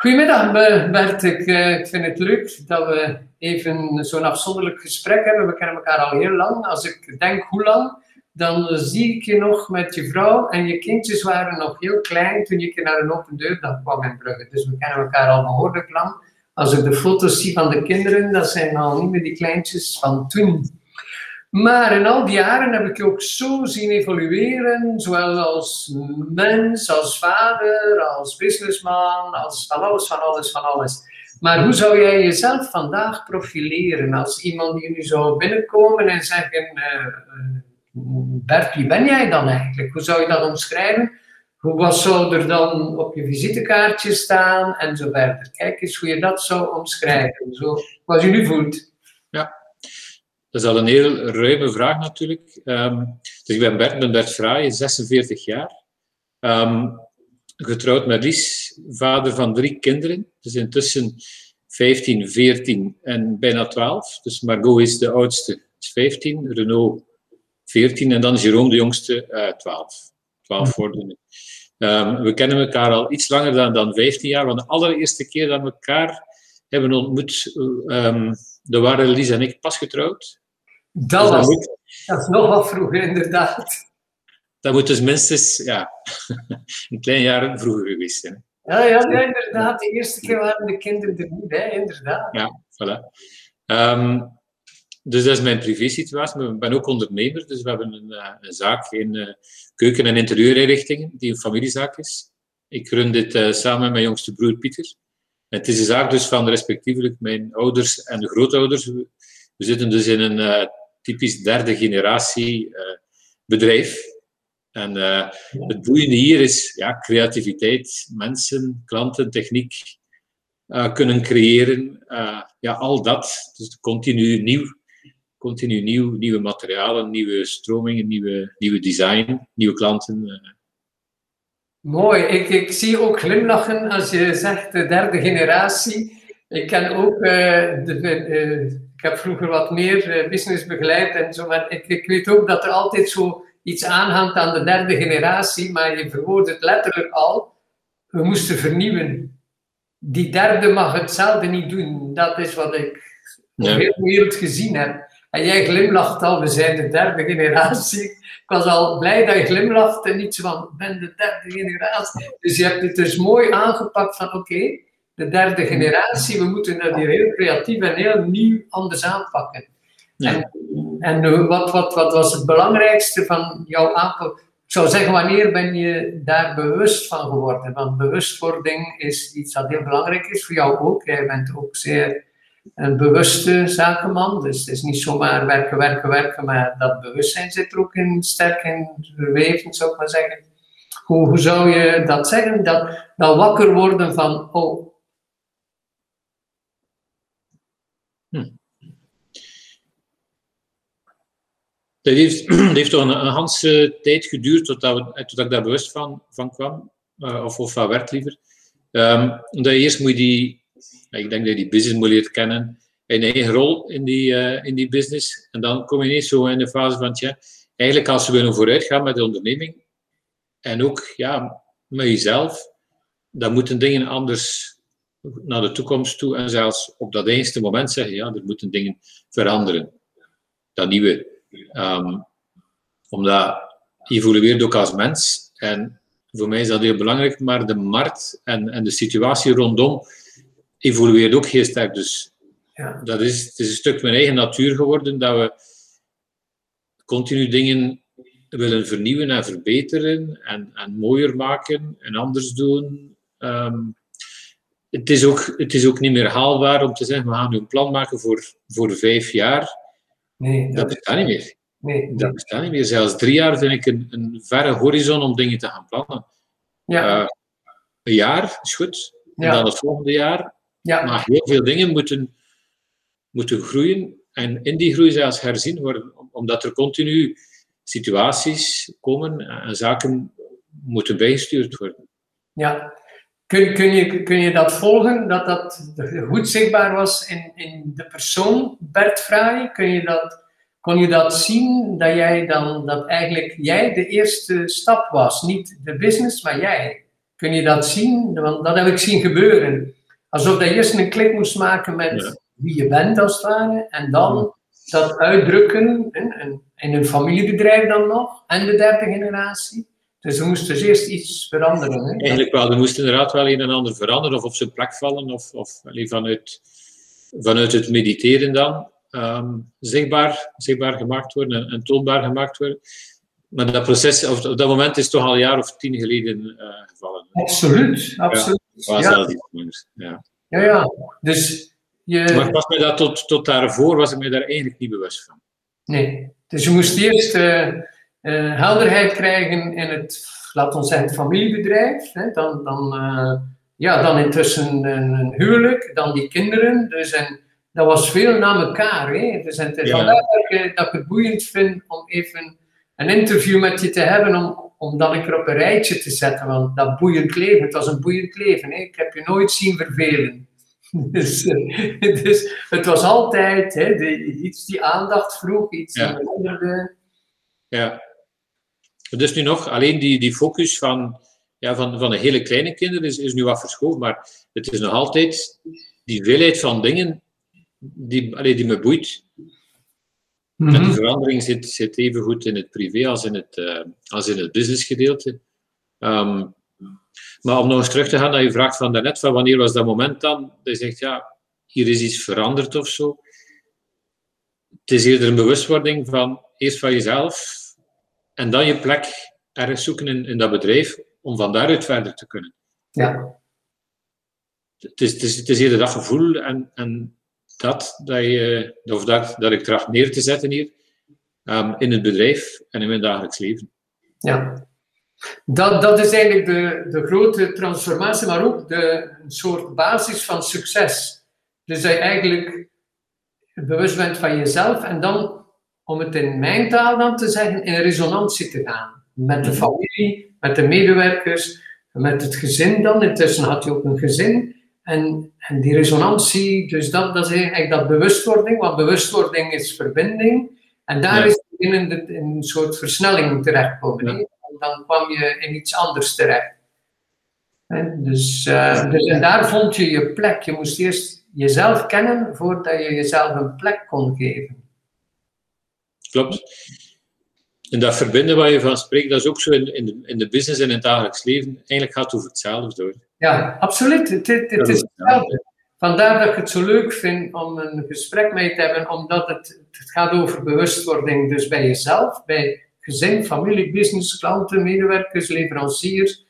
Goedemiddag Bert, ik, eh, ik vind het leuk dat we even zo'n afzonderlijk gesprek hebben. We kennen elkaar al heel lang. Als ik denk hoe lang, dan zie ik je nog met je vrouw en je kindjes waren nog heel klein toen je naar een open deur kwam in Brugge. Dus we kennen elkaar al behoorlijk lang. Als ik de foto's zie van de kinderen, dat zijn al niet meer die kleintjes van toen. Maar in al die jaren heb ik je ook zo zien evolueren, zowel als mens, als vader, als businessman, als van alles, van alles, van alles. Maar hoe zou jij jezelf vandaag profileren als iemand die nu zou binnenkomen en zeggen, uh, Bert, wie ben jij dan eigenlijk? Hoe zou je dat omschrijven? Hoe was, zou er dan op je visitekaartje staan en zo verder? Kijk eens hoe je dat zou omschrijven, zo, wat je nu voelt. Dat is al een heel ruime vraag natuurlijk. Um, dus ik ben Bert, ben Bert Fraaien, 46 jaar. Um, getrouwd met Lies, vader van drie kinderen. Dus intussen 15, 14 en bijna 12. Dus Margot is de oudste, is 15. Renault 14 en dan Jerome de jongste uh, 12. 12 worden. Um, we kennen elkaar al iets langer dan, dan 15 jaar. Want de allereerste keer dat we elkaar hebben ontmoet, um, waren Lies en ik pas getrouwd. Dat, dus was, moet, dat is nog wat vroeger, inderdaad. Dat moet dus minstens ja, een klein jaar vroeger geweest zijn. Ja, ja, ja, inderdaad. De eerste keer waren de kinderen er niet bij, inderdaad. Ja, voilà. Um, dus dat is mijn privé-situatie. Maar ik ben ook ondernemer, dus we hebben een, uh, een zaak in uh, keuken- en interieurinrichtingen, die een familiezaak is. Ik run dit uh, samen met mijn jongste broer Pieter. En het is een zaak dus van respectievelijk mijn ouders en de grootouders. We, we zitten dus in een typisch derde generatie bedrijf. En het boeiende hier is ja, creativiteit, mensen, klanten, techniek kunnen creëren. ja, al dat. Dus continu nieuw continu nieuw, nieuwe materialen, nieuwe stromingen, nieuwe, nieuwe design, nieuwe klanten. Eh. Mooi, ik, ik zie ook glimlachen als je zegt de derde generatie. Ik ken ook, de, ik heb vroeger wat meer business begeleid en zo, maar ik, ik weet ook dat er altijd zo iets aanhangt aan de derde generatie, maar je verwoordt het letterlijk al. We moesten vernieuwen. Die derde mag hetzelfde niet doen. Dat is wat ik ja. heel wereld gezien heb. En jij glimlacht al, we zijn de derde generatie. Ik was al blij dat je glimlacht en niet zo van, ik ben de derde generatie. Dus je hebt het dus mooi aangepakt van, oké, de derde generatie, we moeten dat hier heel creatief en heel nieuw anders aanpakken. En, en wat, wat, wat was het belangrijkste van jouw aanpak? Ik zou zeggen, wanneer ben je daar bewust van geworden? Want bewustwording is iets dat heel belangrijk is voor jou ook. Jij bent ook zeer een bewuste zakenman. Dus het is niet zomaar werken, werken, werken, maar dat bewustzijn zit er ook in, sterk in verweven, zou ik maar zeggen. Hoe, hoe zou je dat zeggen? Dat, dat wakker worden van, oh. Hm. Dat heeft, heeft toch een, een hele tijd geduurd totdat, we, totdat ik daar bewust van, van kwam, uh, of, of van werd liever. Um, omdat eerst moet je die, ik denk dat je die business moet leren kennen. Een eigen rol in die, uh, in die business. En dan kom je ineens zo in de fase van, tja, eigenlijk als we willen vooruit gaan met de onderneming, en ook ja, met jezelf, dan moeten dingen anders naar de toekomst toe. En zelfs op dat eerste moment zeggen, ja, er moeten dingen veranderen. Dat nieuwe. Um, omdat je evolueert ook als mens. En voor mij is dat heel belangrijk, maar de markt en, en de situatie rondom evolueert ook heel sterk. Dus ja. dat is, het is een stuk mijn eigen natuur geworden dat we continu dingen willen vernieuwen en verbeteren en, en mooier maken en anders doen. Ehm, het, is ook, het is ook niet meer haalbaar om te zeggen, we gaan nu een plan maken voor, voor vijf jaar. Nee, dat, dat bestaat niet meer. Nee, dat bestaat niet meer. Zelfs drie jaar vind ik een, een verre horizon om dingen te gaan plannen. Ja. Uh, een jaar is goed. En dan het volgende jaar ja. Maar heel veel dingen moeten, moeten groeien en in die groei zelfs herzien worden, omdat er continu situaties komen en zaken moeten bijgestuurd worden. Ja, kun, kun, je, kun je dat volgen, dat dat goed zichtbaar was in, in de persoon Bert Fraai? Kun je dat, kon je dat zien, dat jij dan, dat eigenlijk jij de eerste stap was? Niet de business, maar jij. kun je dat zien? Want dat heb ik zien gebeuren. Alsof je eerst een klik moest maken met wie je bent, als het ware. En dan dat uitdrukken in, in een familiebedrijf dan nog. En de derde generatie. Dus er moest dus eerst iets veranderen. Hè? Eigenlijk wel, er moest inderdaad wel een en ander veranderen. Of op zijn plek vallen. Of, of vanuit, vanuit het mediteren dan. Ehm, zichtbaar, zichtbaar gemaakt worden en, en, toonbaar gemaakt worden. Maar dat proces, of, op dat moment is toch al een jaar of tien geleden uh, gevallen. Absoluut, absoluut. Ja, ja. ja. ja, ja. Dus je... Maar was mij dat tot, tot daarvoor was ik me daar eigenlijk niet bewust van. Nee, dus je moest eerst uh, uh, helderheid krijgen in het, laten we zeggen, het familiebedrijf. Hè? Dan, dan, ja, dan intussen een, een, huwelijk, dan die kinderen. Dus en, dat was veel na elkaar. Hè? Dus en het is vandaar dat ik, dat ik het boeiend vind om even een interview met je te hebben, om, om dat ik er op een rijtje te zetten. Want dat boeiend leven, het was een boeiend leven. Hè? Ik heb je nooit zien vervelen. Dus, eh, dus het was altijd hè, de, iets die aandacht vroeg, iets ja. die. Ja. Dus nu nog, alleen die, die focus van, ja, van, van de hele kleine kinderen is, is nu wat verschoven, maar het is nog altijd die veelheid van dingen die, allee, die me boeit. Mm En die verandering zit, zit even goed in het privé als in het, uh, als in het businessgedeelte. Um, maar om nog eens terug te gaan naar je vraag van daarnet, van wanneer was dat moment dan? Dat je zegt, ja, hier is iets veranderd of zo. Het is eerder een bewustwording van eerst van jezelf en dan je plek ergens zoeken in, in dat bedrijf om van daaruit verder te kunnen. Ja. Het is, het is, het is eerder dat gevoel en, en dat, dat, je, of dat, dat ik tracht neer te zetten hier um, in het bedrijf en in mijn dagelijks leven. Ja, dat, dat is eigenlijk de, de grote transformatie, maar ook de, een soort basis van succes. Dus dat je eigenlijk bewust bent van jezelf en dan, om het in mijn taal dan te zeggen, in resonantie te gaan. Met de familie, met de medewerkers, met het gezin dan. Intussen had je ook een gezin. En, en die resonantie, dus dat, dat is eigenlijk dat bewustwording, want bewustwording is verbinding. En daar is in een, een soort versnelling terechtkomen dan kwam je in iets anders terecht. Dus, uh, dus, en daar vond je je plek. Je moest eerst jezelf kennen voordat je jezelf een plek kon geven. Klopt. En dat verbinden waar je van spreekt, dat is ook zo in, in, de, in de business en in het dagelijks leven. Eigenlijk gaat het over hetzelfde hoor. Ja, absoluut. Het, het, het is hetzelfde. Vandaar dat ik het zo leuk vind om een gesprek mee te hebben, omdat het, het gaat over bewustwording. Dus bij jezelf, bij gezin, familie, business, klanten, medewerkers, leveranciers.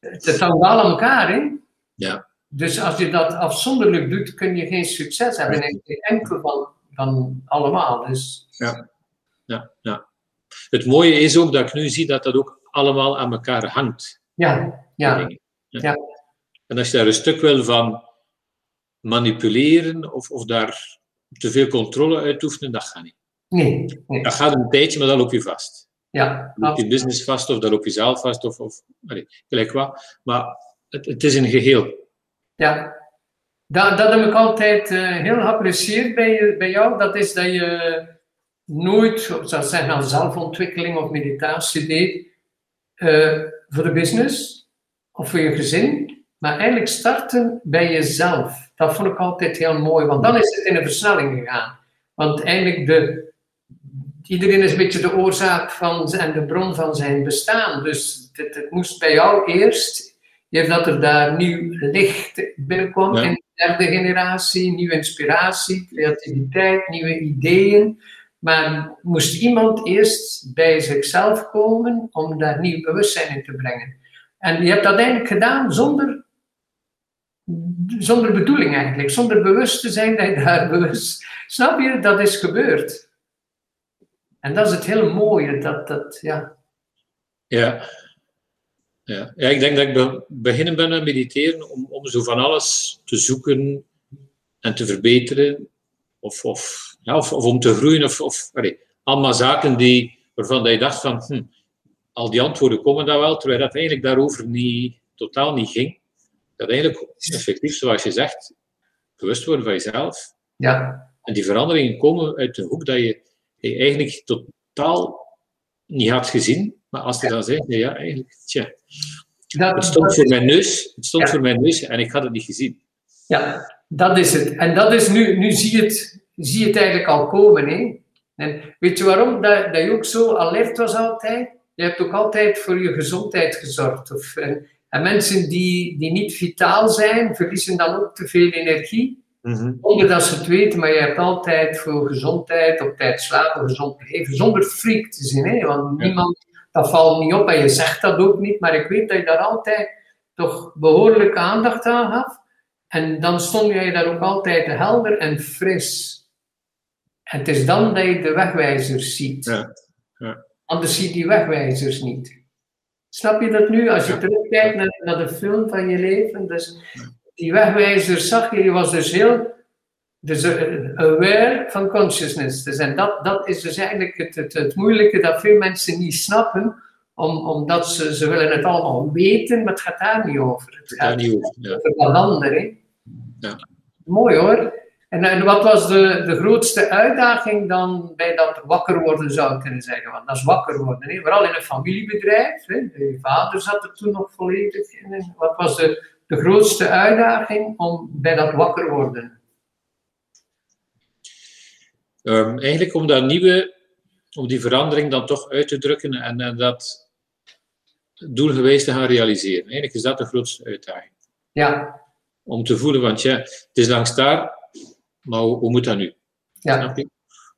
Het hangt wel aan elkaar, hè? Ja. Dus als je dat afzonderlijk doet, kun je geen succes hebben. En geen enkel van, van allemaal. Dus... Ja. Ja, ja. Het mooie is ook dat ik nu zie dat dat ook allemaal aan elkaar hangt. Ja, ja. ja. En als je daar een stuk wil van manipuleren of, of daar te veel controle uit oefenen, dat gaat niet. Nee, nee. Dat gaat een tijdje, maar dan loop je vast. Ja, loop je business vast of dan loop je zelf vast of, of gelijk wat. Maar het, het is een geheel. Ja, dat, dat heb ik altijd uh, heel geapprecieerd bij, bij jou. Dat is dat je nooit, zou zeggen, aan zelfontwikkeling of meditatie deed uh, voor de business of voor je gezin. Maar eigenlijk starten bij jezelf. Dat vond ik altijd heel mooi, want dan is het in een versnelling gegaan. Want eigenlijk de, iedereen is een beetje de oorzaak van en de bron van zijn bestaan. Dus het, het moest bij jou eerst, je dat er daar nieuw licht binnenkwam in de derde generatie, nieuwe inspiratie, creativiteit, nieuwe ideeën. Maar moest iemand eerst bij zichzelf komen om daar nieuw bewustzijn in te brengen. En je hebt dat eigenlijk gedaan zonder, zonder bedoeling eigenlijk, zonder bewust te zijn dat je daar bewust. Snap je? Dat is gebeurd. En dat is het hele mooie, dat, dat ja. Ja. Ja. ja, ik denk dat ik be beginnen ben met mediteren om, om zo van alles te zoeken en te verbeteren. Of, of, ja, of, of om te groeien. Of, of allemaal zaken die, waarvan je dacht van, hm, al die antwoorden komen daar wel, terwijl dat eigenlijk daarover niet, totaal niet ging. Dat eigenlijk effectief, zoals je zegt, bewust worden van jezelf. Ja. En die veranderingen komen uit de hoek dat je je eigenlijk totaal niet had gezien. Maar als je dan zegt, ja, eigenlijk, tja. Dat, het stond voor mijn neus, het stond voor mijn neus en ik had het niet gezien. Ja, dat is het. En dat is nu, nu zie je het, zie je het eigenlijk al komen. Hè? En weet je waarom dat, dat je ook zo alert was altijd? Je hebt ook altijd voor je gezondheid gezorgd. Of, en, en mensen die, die niet vitaal zijn, verliezen dan ook te veel energie. Mm Zonder dat ze het weten, maar je hebt altijd voor gezondheid, op tijd slapen, gezond leven, zonder freak te zijn. Hè? Want niemand, dat valt niet op en je zegt dat ook niet, maar ik weet dat je daar altijd toch behoorlijke aandacht aan gaf. En dan stond jij daar ook altijd helder en fris. En het is dan dat je de wegwijzers ziet. Ja. Ja. Anders zie je die wegwijzers niet. Snap je dat nu? Als je terugkijkt naar, naar de film van je leven. Dus die wegwijzers zag je, je was dus heel dus, uh, aware van consciousness. Dus en dat, dat is dus eigenlijk het, het, het moeilijke dat veel mensen niet snappen om, omdat ze, ze willen het allemaal weten, maar het gaat daar niet over. Het gaat niet over, ja. over dat andere. Ja. Mooi hoor. En, en wat was de, de grootste uitdaging dan bij dat wakker worden, zou ik kunnen zeggen? Want dat is wakker worden. Hè? Vooral in een familiebedrijf. Hè? Je vader zat er toen nog volledig in. Wat was de, de grootste uitdaging om bij dat wakker worden? Um, eigenlijk om dat nieuwe, om die verandering dan toch uit te drukken en, en dat doelgewijs te gaan realiseren. Eigenlijk is dat de grootste uitdaging. Ja. Om te voelen, want ja, het is langs daar maar hoe, moet dat nu? Ja.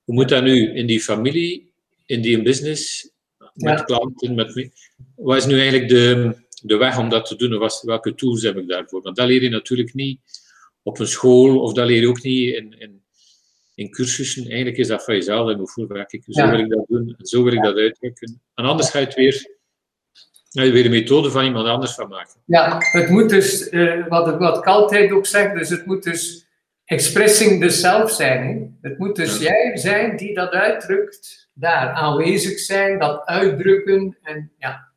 Hoe moet dat nu in die familie, in die business, met klanten, met Wat is nu eigenlijk de, de weg om dat te doen? Of welke tools heb ik daarvoor? Want dat leer je natuurlijk niet op een school, of dat leer je ook niet in, in, in cursussen. Eigenlijk is dat van jezelf. En hoe werk ik? Zo wil ik dat doen, en zo wil ik dat uitdrukken. En anders ga je het weer je weer een methode van iemand anders van maken. Ja, het moet dus, uh, wat, wat ik altijd ook zeg, dus het moet dus expressing the self zijn. Het moet dus jij zijn die dat uitdrukt, daar aanwezig zijn, dat uitdrukken en ja.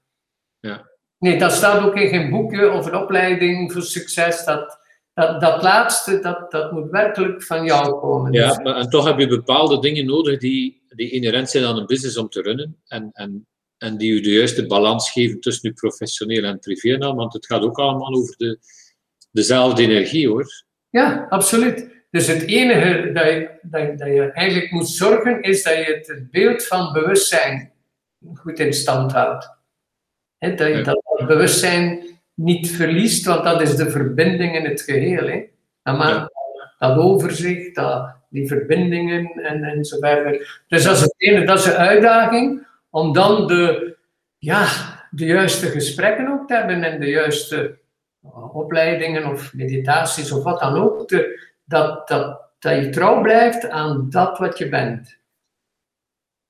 ja. Nee, dat staat ook in geen boekje of een opleiding voor succes. Dat, dat, dat laatste, dat, dat moet werkelijk van jou komen. Ja, maar en toch heb je bepaalde dingen nodig die, die inherent zijn aan een business om te runnen. En, en, en die je de juiste balans geven tussen je professioneel en privé. Want het gaat ook allemaal over de, dezelfde energie hoor. Ja, absoluut. Dus het enige dat je, dat, dat je eigenlijk moet zorgen, is dat je het beeld van bewustzijn goed in stand houdt. He, dat je dat bewustzijn niet verliest, want dat is de verbinding in het geheel. He. Maar dat overzicht, dat, die verbindingen en, en zo verder. Dus dat is het ene, dat is de uitdaging, om dan de, ja, de juiste gesprekken ook te hebben en de juiste opleidingen of meditaties of wat dan ook, dat, dat, dat je trouw blijft aan dat wat je bent.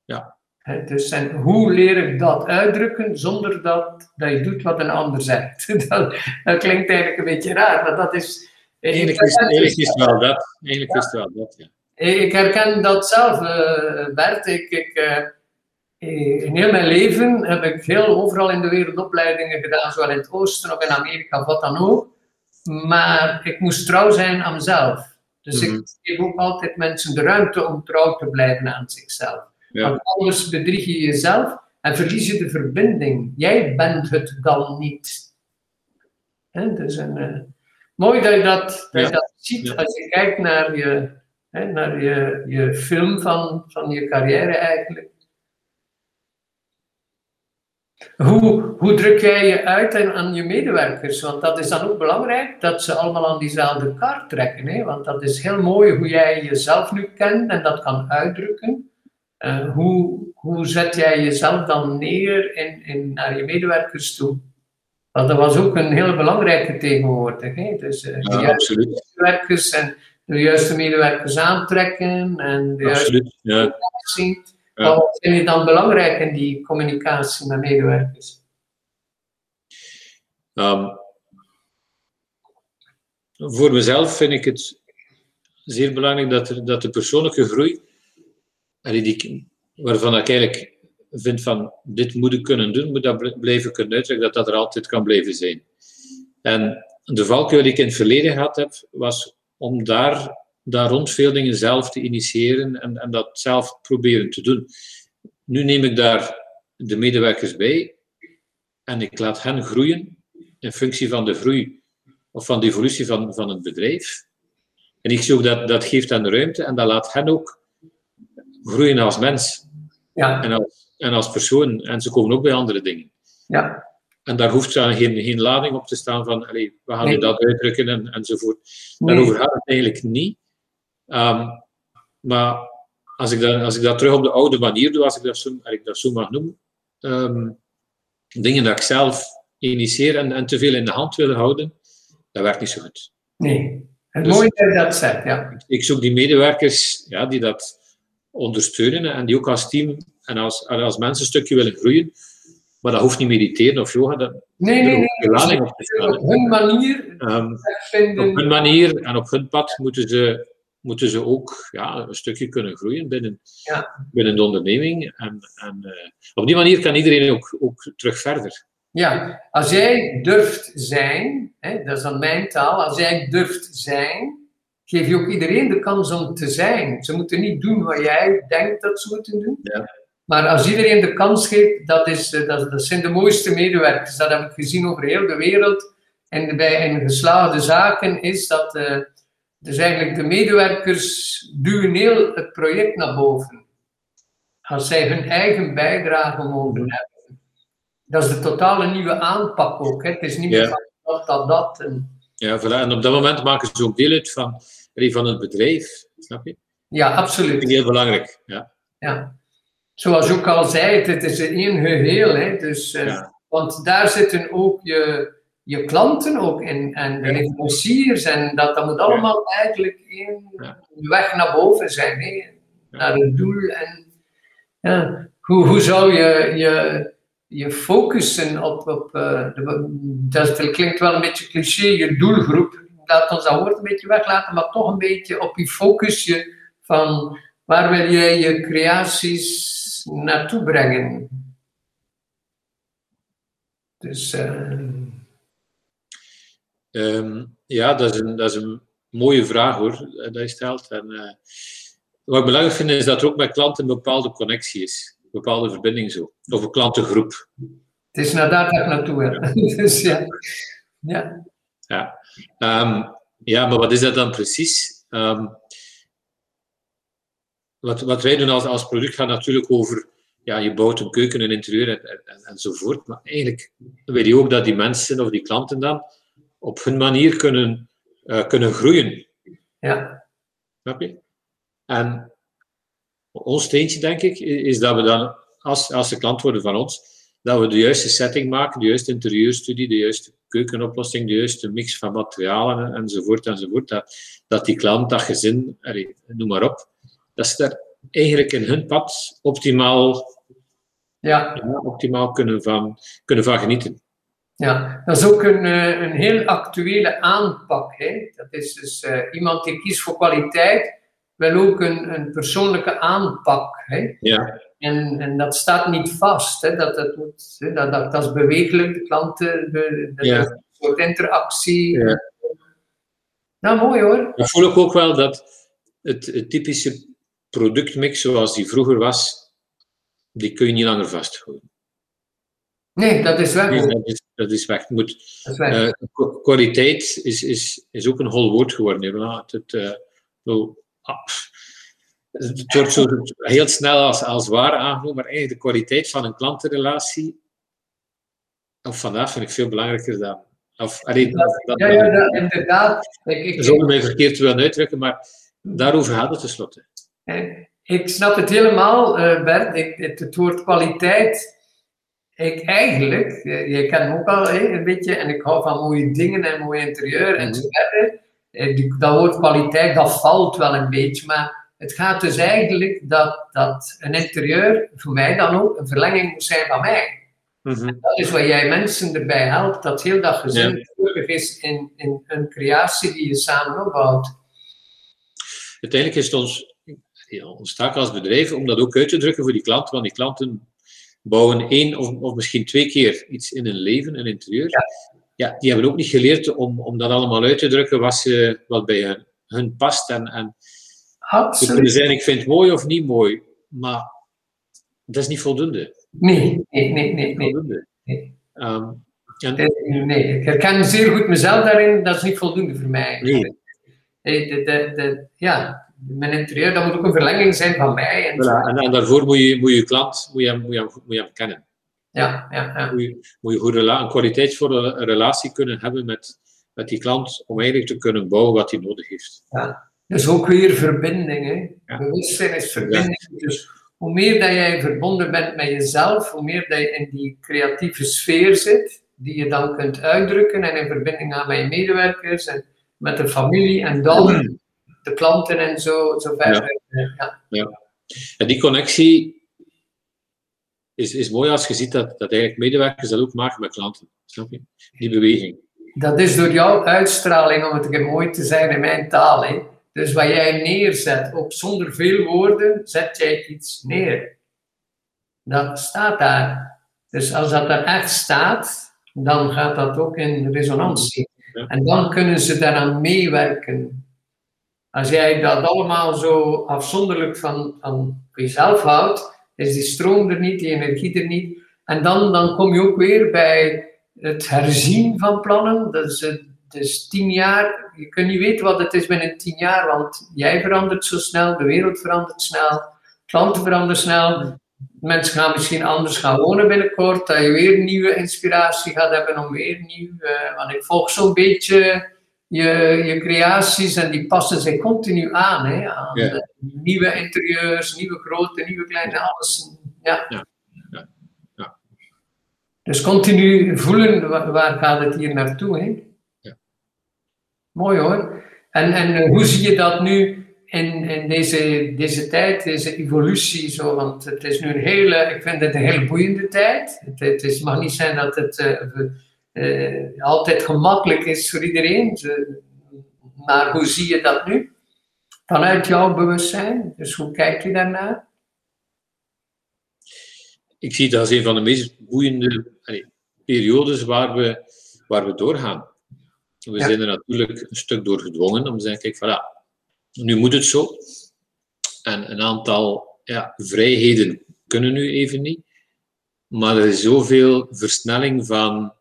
Ja. dus en hoe leer ik dat uitdrukken zonder dat, dat je doet wat een ander zegt? Dat, dat klinkt eigenlijk een beetje raar, maar dat is. Eigenlijk is, eigenlijk is het wel dat. Eigenlijk is wel dat, ja. Ik herken dat zelf, uh, Bert. Ik, ik, eh, in heel mijn leven heb ik heel overal in de wereld opleidingen gedaan, zowel in het oosten of in Amerika wat dan ook. Maar ik moest trouw zijn aan mezelf. Dus ik mhm. geef ook altijd mensen de ruimte om trouw te blijven aan zichzelf. Want anders bedrieg je jezelf en verlies je de verbinding. Jij bent het dan niet. He, dus een, uh, mooi dat je dat, dat, je dat ziet als je kijkt naar je, naar je, je film van, van je carrière eigenlijk. Hoe, hoe druk jij je uit aan je medewerkers? Want dat is dan ook belangrijk, dat ze allemaal aan diezelfde kaart trekken. Hè? Want dat is heel mooi hoe jij jezelf nu kent en dat kan uitdrukken. Uh, hoe, hoe zet jij jezelf dan neer in, in, naar je medewerkers toe? Want dat was ook een heel belangrijke tegenwoordig. Hè? Dus uh, de juiste medewerkers en de juiste medewerkers aantrekken en de absoluut, juiste ja. Wat vind je dan belangrijk in die communicatie met medewerkers? Um, voor mezelf vind ik het zeer belangrijk dat, er, dat de persoonlijke groei, die, waarvan ik eigenlijk vind van dit moet ik kunnen doen, moet dat blijven kunnen uitdrukken, dat dat er altijd kan blijven zijn. En de valkuil die ik in het verleden gehad heb, was om daar daar rond veel dingen zelf te initiëren en, en dat zelf proberen te doen. Nu neem ik daar de medewerkers bij en ik laat hen groeien in functie van de groei of van de evolutie van, van het bedrijf. En ik zie ook dat dat geeft hen de ruimte en dat laat hen ook groeien als mens Ja, en als, en als persoon. En ze komen ook bij andere dingen. ja, En daar hoeft dan geen, geen lading op te staan van allee, we gaan Nee. nu dat uitdrukken en, enzovoort. nee, Daarover gaat het eigenlijk niet. Ehm, maar als ik, dat, als ik dat terug op de oude manier doe, als ik dat zo, als ik dat zo mag noemen, ehm, dingen dat ik zelf initieer en, en te veel in de hand wil houden, dat werkt niet zo goed. nee. Het Dus- mooie dat je dat zegt, ja. Ik zoek die medewerkers ja, die dat ondersteunen en die ook als team en als, en als mensen een stukje willen groeien. Maar dat hoeft niet mediteren of yoga, dat, Nee, nee, op nee. Op hun manier Ehm, vinden. op hun manier en op hun pad moeten ze, moeten ze ook ja, een stukje kunnen groeien binnen, Ja. binnen de onderneming. En, en eh, op die manier kan iedereen ook, ook terug verder. Ja, als jij durft zijn, hè, dat is dan mijn taal, als jij durft zijn, geef je ook iedereen de kans om te zijn. Ze moeten niet doen wat jij denkt dat ze moeten doen. Ja. Maar als iedereen de kans geeft, dat, is, eh, dat, dat zijn de mooiste medewerkers. Dat heb ik gezien over heel de wereld. En bij in geslaagde zaken is dat eh, dus eigenlijk de medewerkers duwen heel het project naar boven. Als zij hun eigen bijdrage mogen hebben. Dat is de totale nieuwe aanpak ook. Hè. Het is niet meer Ja. van dat, dat, dat. En, Ja, voilà. En op dat moment maken ze ook deel uit van, van het bedrijf. Snap je? Ja, absoluut. heel belangrijk. Ja. Ja. Zoals je ook al zei, het is één geheel. Hè. Dus, eh, Ja. Want daar zitten ook je, je klanten ook in. En de leveranciers. En dat, dat moet allemaal eigenlijk Ja. weg naar boven zijn. Hè. Naar het doel. En, ja. hoe, hoe zou je je, je focussen op... op de, dat klinkt wel een beetje cliché, je doelgroep. Laat ons dat woord een beetje weglaten, maar toch een beetje op je focus je van waar wil jij je creaties naartoe brengen? Dus eh, Ehm, ja, dat is, een, dat is een mooie vraag hoor, eh, dat je stelt. En, eh, wat ik belangrijk vind is dat er ook met klanten een bepaalde connectie is. Een bepaalde verbinding zo. Of een klantengroep. het is naar daar naartoe wil. dus ja. ja. Ja. Ehm, ja, maar wat is dat dan precies? Ehm, wat, wat wij doen als, als product gaat natuurlijk over, ja, je bouwt een keuken, een interieur en, en, enzovoort. Maar eigenlijk wil je ook dat die mensen of die klanten dan op hun manier kunnen, eh, kunnen groeien. ja. Snap je? En ons steentje, denk ik, is dat we dan, als, als ze klant worden van ons, dat we de juiste setting maken, de juiste interieurstudie, de juiste keukenoplossing, de juiste mix van materialen enzovoort enzovoort. Dat, dat die klant, dat gezin, allee, noem maar op, dat ze daar eigenlijk in hun pad optimaal, ja. ja, optimaal kunnen, van, kunnen van genieten. Ja, dat is ook een, eh, een heel actuele aanpak. Hè? Dat is dus eh, iemand die kiest voor kwaliteit, wil ook een, een persoonlijke aanpak. Hè? Ja, En, en dat staat niet vast. Hè? Dat, dat, moet, hè? Dat, dat, dat is bewegelijk, de klanten, de, de, Ja. een soort interactie. Ja. Nou, mooi hoor. dan voel ik ook wel dat het, het typische productmix zoals die vroeger was, die kun je niet langer vasthouden. Nee, dat is weg. Nee, dat, is, dat is weg. Moet, Dat is weg. eh, kwa- kwaliteit is, is, is ook een hol woord geworden. hè. Voilà, Het, het, eh, ah, het wordt zo heel snel als, als waar aangenomen, maar eigenlijk de kwaliteit van een klantenrelatie, of vandaag vind ik veel belangrijker dan. Of, allee, dat, dat- ja, ja, dat, inderdaad. Ik, ik, zonder mij verkeerd te willen uitdrukken, maar daarover gaat het tenslotte. Ik snap het helemaal, eh, Bert. Ik, het, het woord kwaliteit. Ik eigenlijk, je kent me ook al een beetje, en ik hou van mooie dingen en mooi interieur en zo verder. Eh, Dat woord kwaliteit, dat valt wel een beetje, maar het gaat dus eigenlijk dat, dat een interieur, voor mij dan ook, een verlenging moet zijn van mij. Dat is wat jij mensen erbij helpt, dat heel dat gezin gelukkig is in, in een creatie die je samen opbouwt. Uiteindelijk is het ons, ja, ons taak als bedrijf om dat ook uit te drukken voor die klanten, want die klanten bouwen één of, of misschien twee keer iets in hun leven, een interieur. Ja. die hebben ook niet geleerd om, om dat allemaal uit te drukken wat, ze, wat bij hun, hun past. En, en ze kunnen zijn, ik vind het mooi of niet mooi, maar dat is niet voldoende. Nee, nee, nee, nee. nee. voldoende. Nee. Nee, ik herken zeer goed mezelf daarin, dat is niet voldoende voor mij. Nee. De, de, de, ja, mijn interieur, dat moet ook een verlenging zijn van mij. En, voilà. en, en, daarvoor moet je, moet je klant moet je, moet je, moet je hem kennen. Ja, ja, ja. Moet je, moet je goed een kwaliteitsvolle relatie kunnen hebben met, met die klant om eigenlijk te kunnen bouwen wat hij nodig heeft. Ja. Dus ook weer verbinding. Hè? Ja. Bewustzijn is verbinding. Dus hoe meer dat jij verbonden bent met jezelf, hoe meer dat je in die creatieve sfeer zit, die je dan kunt uitdrukken en in verbinding gaan met je medewerkers en met de familie en dan de klanten en zo, zo verder. Ja. Ja. En die connectie is, is mooi als je ziet dat, dat eigenlijk medewerkers dat ook maken met klanten. Snap je? Die beweging. Dat is door jouw uitstraling, om het mooi te zijn in mijn taal. Hè. Dus wat jij neerzet, op zonder veel woorden, zet jij iets neer. Dat staat daar. Dus als dat er echt staat, dan gaat dat ook in resonantie. Ja. En dan kunnen ze daaraan meewerken. Als jij dat allemaal zo afzonderlijk van, van jezelf houdt, is die stroom er niet, die energie er niet. En dan, dan kom je ook weer bij het herzien van plannen. Dat is, het is tien jaar. Je kunt niet weten wat het is binnen tien jaar, want jij verandert zo snel, de wereld verandert snel, klanten veranderen snel. Mensen gaan misschien anders gaan wonen binnenkort, dat je weer nieuwe inspiratie gaat hebben om weer nieuw. Want ik volg zo'n beetje je, je creaties en die passen zich continu aan. Hè, aan Ja. nieuwe interieurs, nieuwe grote, nieuwe kleine, alles. Ja. Ja, ja, ja. Dus continu voelen wa- waar gaat het hier naartoe. Hè? Ja. Mooi hoor. En, en eh, hoe zie je dat nu in, in deze, deze tijd, deze evolutie? Zo? Want het is nu een hele, ik vind het een hele boeiende tijd. Het, het is, mag niet zijn dat het eh, eh, altijd gemakkelijk is voor iedereen. Maar hoe zie je dat nu? Vanuit jouw bewustzijn. Dus hoe kijkt u daarnaar? Ik zie dat als een van de meest boeiende periodes waar we, waar we doorgaan. We Ja. zijn er natuurlijk een stuk door gedwongen om te zeggen, kijk, voilà, nu moet het zo. En een aantal ja, vrijheden kunnen nu even niet. Maar er is zoveel versnelling van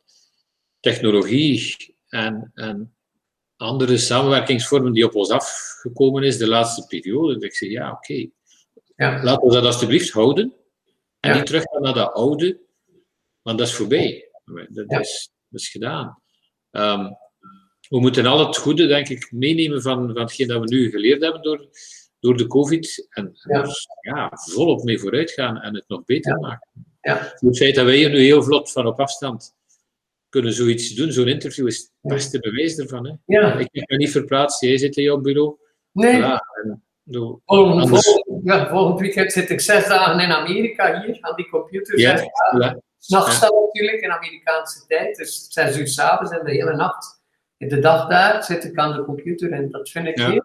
technologie en, en andere samenwerkingsvormen die op ons afgekomen is de laatste periode. Dat ik zeg, ja, oké, Ja. laten we dat alsjeblieft houden. En Ja. niet teruggaan naar dat oude, want dat is voorbij. Dat, Ja. is, dat is gedaan. Ehm, we moeten al het goede, denk ik, meenemen van, van hetgeen dat we nu geleerd hebben door, door de COVID. En, en Ja. ja, volop mee vooruit gaan en het nog beter maken. Ja. Het feit dat wij hier nu heel vlot van op afstand kunnen zoiets doen, zo'n interview, is het beste bewijs ervan. Hè? Ja. Ik heb me niet verplaatst, jij zit in jouw bureau. Nee. Voilà. En, zo, Volgend, volgend, ja, volgend weekend zit ik zes dagen in Amerika hier aan die computer. Ja, Zes dagen. ja. S'nachts dan natuurlijk in Amerikaanse tijd, dus zes uur s'avonds en de hele nacht. In de dag daar zit ik aan de computer en dat vind ik Ja. heel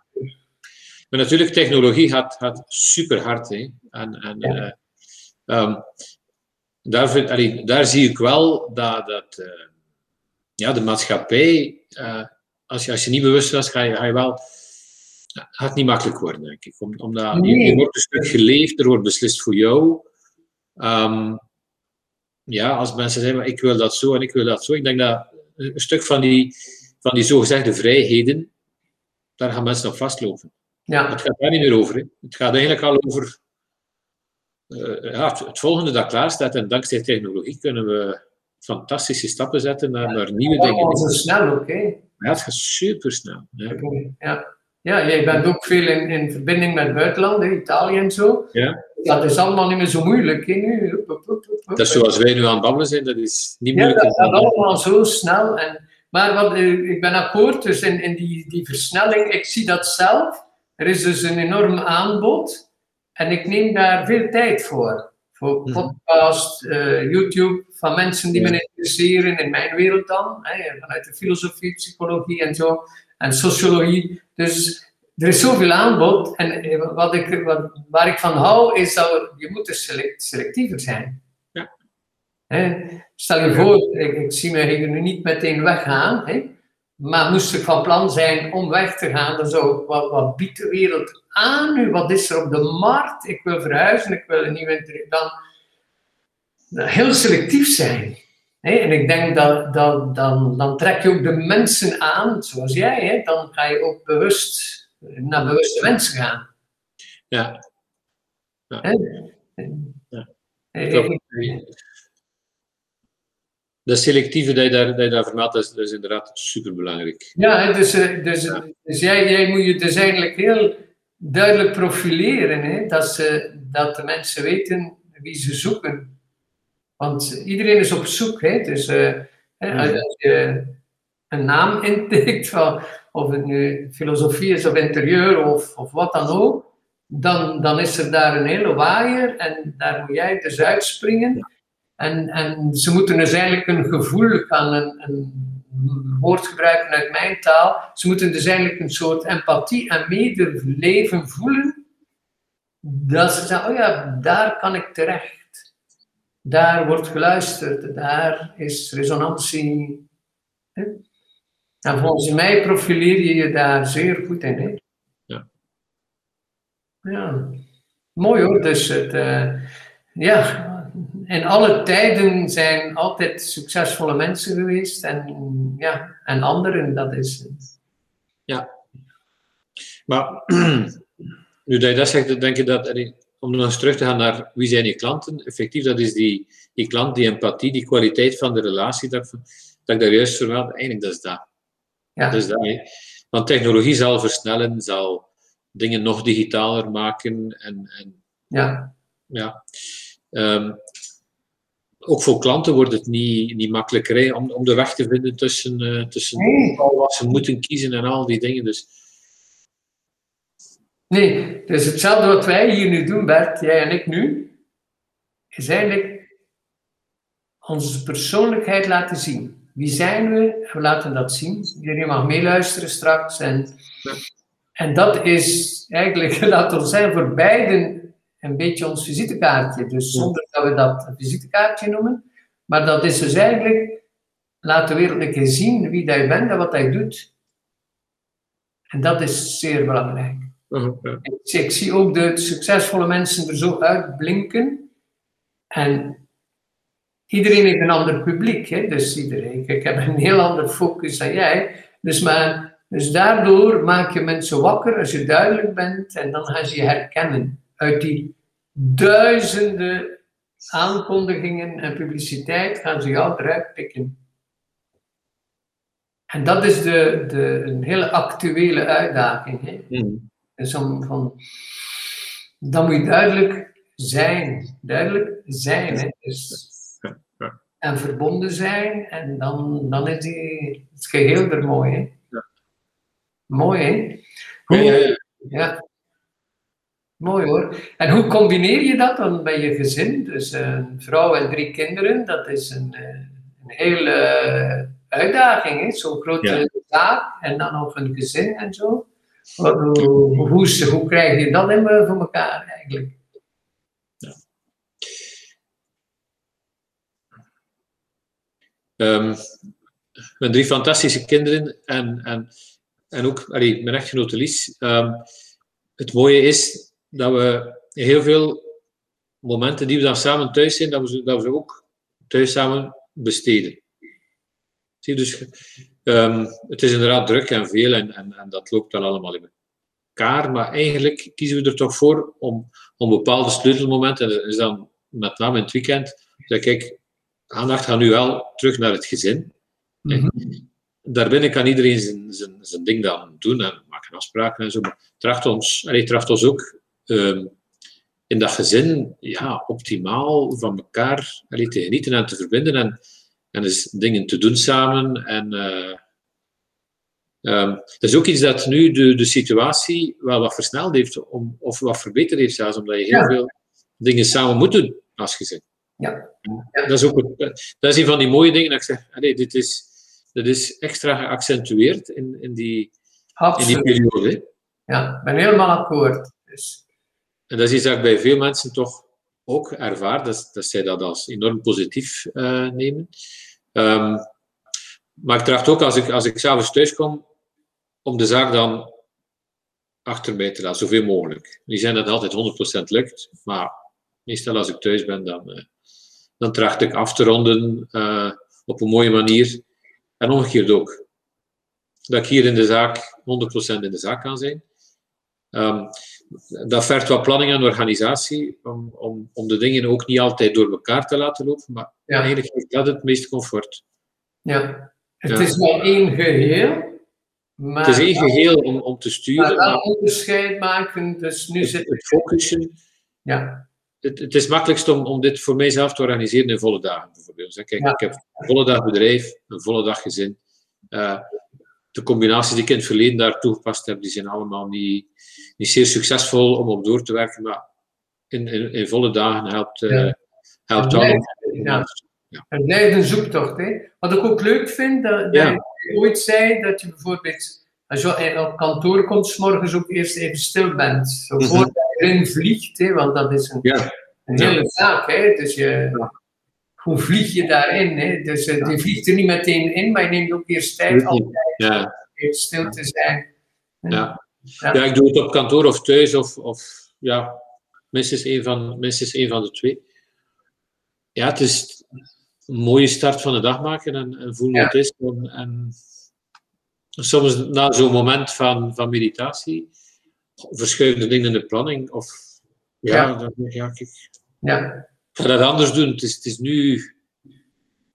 Maar natuurlijk, technologie gaat, gaat super hard. Hè. En, en, Ja. eh, ehm, daar, vind- allee, daar zie ik wel dat, dat eh, ja, de maatschappij, eh, als, je, als je niet bewust was, ga je, ga je wel. Het gaat niet makkelijk worden, denk ik. Om, omdat Nee. je wordt een stuk geleefd, er wordt beslist voor jou. Ehm, ja, als mensen zeggen, maar ik wil dat zo en ik wil dat zo. Ik denk dat een stuk van die, van die zogezegde vrijheden, daar gaan mensen op vastlopen. Ja, Het gaat daar niet meer over. Hè. Het gaat eigenlijk al over eh, ja, het, het volgende dat klaar staat. En dankzij technologie kunnen we fantastische stappen zetten naar, naar nieuwe allemaal dingen. zo snel ook. hè. Ja, het gaat super snel. Ja. Ja. ja, jij bent ook veel in, in verbinding met het buitenland, hè, Italië en zo. Ja. Dat is allemaal niet meer zo moeilijk. Hè, nu. Dat is zoals wij nu aan het babbelen zijn, dat is niet Ja, moeilijk. dat gaat allemaal zo snel. En, maar wat, eh, ik ben akkoord, dus in, in die, die versnelling, ik zie dat zelf. Er is dus een enorm aanbod en ik neem daar veel tijd voor. Voor Mhm. podcast, eh, YouTube, van mensen die Ja. me interesseren in mijn wereld dan. Hè, vanuit de filosofie, psychologie en zo. En sociologie. Dus er is zoveel aanbod. En eh, wat ik, wat, waar ik van hou, is dat je moet dus select- selectiever zijn. Ja. Hè, Stel je voor, ik, ik zie me hier nu niet meteen weggaan, hè? Maar moest ik van plan zijn om weg te gaan, dan zou ik, wat, wat biedt de wereld aan nu? Wat is er op de markt? Ik wil verhuizen, ik wil een nieuwe interieur. Dan heel selectief zijn. En ik denk dat, dat dan, dan trek je ook de mensen aan, zoals jij. Hè? Dan ga je ook bewust naar bewuste mensen gaan. Ja. ja. ja. Dat selectieve dat je daar, dat je daar vermeldt, dat is, dat is inderdaad superbelangrijk. Ja, dus, eh, dus, dus jij, jij moet je dus eigenlijk heel duidelijk profileren. Hè? Dat, ze, dat de mensen weten wie ze zoeken. Want iedereen is op zoek. Hè? Dus uh, als je een naam intikt, van, of het nu filosofie is of interieur of, of wat dan ook, dan, dan is er daar een hele waaier en daar moet jij dus uitspringen. En, en ze moeten dus eigenlijk een gevoel gaan, een, een woord gebruiken uit mijn taal. Ze moeten dus eigenlijk een soort empathie en medeleven voelen. Dat ze zeggen, oh ja, daar kan ik terecht. Daar wordt geluisterd, daar is resonantie. En volgens mij profileer je je daar zeer goed in. Hè? Ja. Ja, mooi hoor. Dus het, uh, ja, in alle tijden zijn altijd succesvolle mensen geweest en, ja, en anderen, dat is. Ja. Maar nu dat je dat zegt, denk je dat, om nog eens terug te gaan naar wie zijn je klanten, effectief, dat is die, die klant, die empathie, die kwaliteit van de relatie, dat, dat ik daar juist vermeld, eigenlijk dat is dat. Ja. Dat is dat. Want technologie zal versnellen, zal dingen nog digitaler maken en, en ja. ja. Um, ook voor klanten wordt het niet, niet makkelijker om, om de weg te vinden tussen, uh, tussen nee. wat ze moeten kiezen en al die dingen. Dus. Nee, dus hetzelfde wat wij hier nu doen, Bert, jij en ik nu, is eigenlijk onze persoonlijkheid laten zien. Wie zijn we? We laten dat zien. Iedereen mag meeluisteren straks. En, en dat is eigenlijk, laat ons zijn, voor beiden een beetje ons visitekaartje. Dus zonder dat we dat een visitekaartje noemen. Maar dat is dus eigenlijk, laat de wereld een keer zien wie je bent en wat hij doet. En dat is zeer belangrijk. Uh ik, zie ook de succesvolle mensen er zo uitblinken. En iedereen heeft een ander publiek. Hè? Dus iedereen, ik heb een heel ander focus dan jij. Dus, maar, dus daardoor maak je mensen wakker als je duidelijk bent en dan gaan ze je herkennen uit die duizenden aankondigingen en publiciteit gaan ze jou eruit pikken. En dat is de, de, een hele actuele uitdaging. Hè? Mm. Dus om, van, dan moet je duidelijk zijn. Duidelijk zijn. Hè? Dus, en verbonden zijn. En dan, dan is die, het geheel er mooi. Hè? Ja. Mooi, hè? ja. Ja. Mooi hoor. En hoe combineer je dat dan bij je gezin? Dus een vrouw en drie kinderen, dat is een, eh, een hele uitdaging, zo'n grote zaak en dan nog een gezin en zo. Hoe, hoe, hoe, krijg je dat in voor elkaar eigenlijk? Ja. Um, mijn drie fantastische kinderen en, en, en ook allee, mijn echtgenote Lies. Um, het mooie is dat we heel veel momenten die we dan samen thuis zijn, dat we ze, dat we ze ook thuis samen besteden. Zie dus, um, het is inderdaad druk en veel en, en, en dat loopt dan allemaal in elkaar, maar eigenlijk kiezen we er toch voor om, om bepaalde sleutelmomenten, en dat is dan met name in het weekend, dat ik, aandacht gaat nu wel terug naar het gezin. Mm -hmm. Daarbinnen kan iedereen zijn, zijn, zijn ding dan doen en maken afspraken en zo, maar tracht ons, allee, tracht ons ook Ehm, in dat gezin ja, optimaal van elkaar allee, te genieten en te verbinden en, en dus dingen te doen samen. En, uh, um, dat is ook iets dat nu de, de situatie wel wat versneld heeft, om, of wat verbeterd heeft zelfs, omdat je heel veel dingen samen moet doen als gezin. Ja. ja. Dat, is ook, dat is een van die mooie dingen dat ik zeg, allee, dit is, dat is extra geaccentueerd in, in, die, in die periode. Ja, ik ben helemaal akkoord. Dus en dat is iets dat bij veel mensen toch ook ervaar, dat, dat zij dat als enorm positief uh, nemen. Um, maar ik tracht ook, als ik, als ik s'avonds thuis kom, om de zaak dan achter mij te laten, zoveel mogelijk. Die zijn dat altijd 100% lukt, maar meestal als ik thuis ben, dan, uh, dan tracht ik af te ronden uh, op een mooie manier. En omgekeerd ook. Dat ik hier in de zaak 100% in de zaak kan zijn. Um, dat vergt wat planning en organisatie om, om, om de dingen ook niet altijd door elkaar te laten lopen, maar ja. eigenlijk is dat het meeste comfort. Ja, het is wel één geheel. Maar het is één geheel om, om te sturen. Maar wel onderscheid maken, dus nu het, zit het focussen. Ja. Het, het is makkelijkst om, om dit voor mijzelf te organiseren in volle dagen, bijvoorbeeld. Kijk, ik heb een volle dag bedrijf, een volle dag gezin. Uh, de combinaties die ik in het verleden daar toegepast heb, die zijn allemaal niet, niet zeer succesvol om op door te werken, maar in, in, in volle dagen helpt, uh, Ja. helpt ja. Blijft een zoektocht. Hè? Wat ik ook leuk vind, dat, dat je ooit zei dat je bijvoorbeeld, als je op kantoor komt, 's morgens ook eerst even stil bent. Zo Mhm. voordat je erin vliegt, hè? want dat is een, Ja, een hele zaak. Hè? Dus je, hoe vlieg je daarin? Hè? Dus eh, je vliegt er niet meteen in, maar je neemt ook eerst tijd om stil te zijn. ja. Ja. ja, ik doe het op kantoor of thuis, of, of ja, minstens één van, minstens één van de twee. Ja, het is een mooie start van de dag maken en, en voelen Ja. wat het is. En, en soms na zo'n moment van, van meditatie verschuiven de dingen in de planning. Of ja, Ja. dan ja, kijk, ik Ja, ga dat anders doen. Het is, het is nu,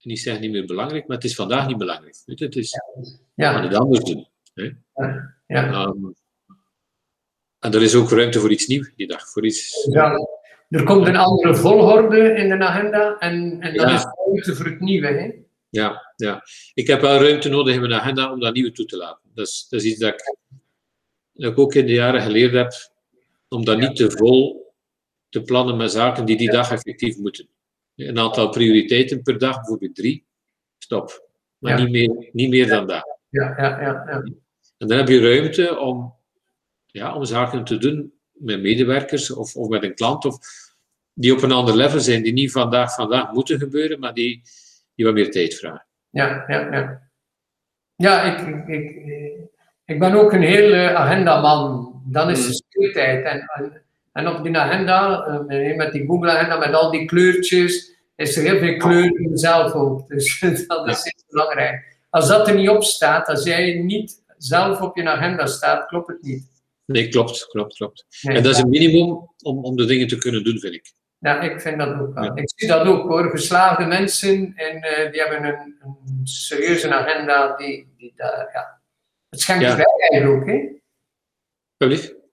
niet zeggen niet meer belangrijk, maar het is vandaag niet belangrijk. Weet je, het is, we gaan ja, het anders doen. ja. Ehm, en er is ook ruimte voor iets nieuws die dag. Voor iets, Ja. Er komt een andere volgorde in de agenda en, en dat Ja. is ruimte voor het nieuwe. Hè? Ja, ja. Ik heb wel ruimte nodig in mijn agenda om dat nieuwe toe te laten. Dat is, dat is iets dat ik, dat ik ook in de jaren geleerd heb, om dat niet te vol te plannen met zaken die die dag effectief moeten. Een aantal prioriteiten per dag, bijvoorbeeld drie, stop. Maar Ja. niet, meer, niet meer dan dat. Ja, ja, ja, ja. En dan heb je ruimte om, ja, om zaken te doen met medewerkers of, of met een klant, of, die op een ander level zijn, die niet vandaag, vandaag moeten gebeuren, maar die, die wat meer tijd vragen. Ja, ja, ja. Ja, ik, ik, ik, ik ben ook een hele agendaman. Dan is Mm. de speeltijd. En, en, en op die agenda, eh, met die Google-agenda, met al die kleurtjes, is er heel veel kleur in zelf ook. Dus dat is heel belangrijk. Als dat er niet op staat, als jij niet zelf op je agenda staat, klopt het niet. Nee, klopt, klopt, klopt. Nee, En dat is een minimum om, om de dingen te kunnen doen, vind ik. Ja, ik vind dat ook wel. Ja. Ik zie dat ook hoor. Geslaagde mensen en eh, die hebben een, een serieuze agenda. Die, die daar, ja. Het schenkt Ja. vrijheid ook, hè?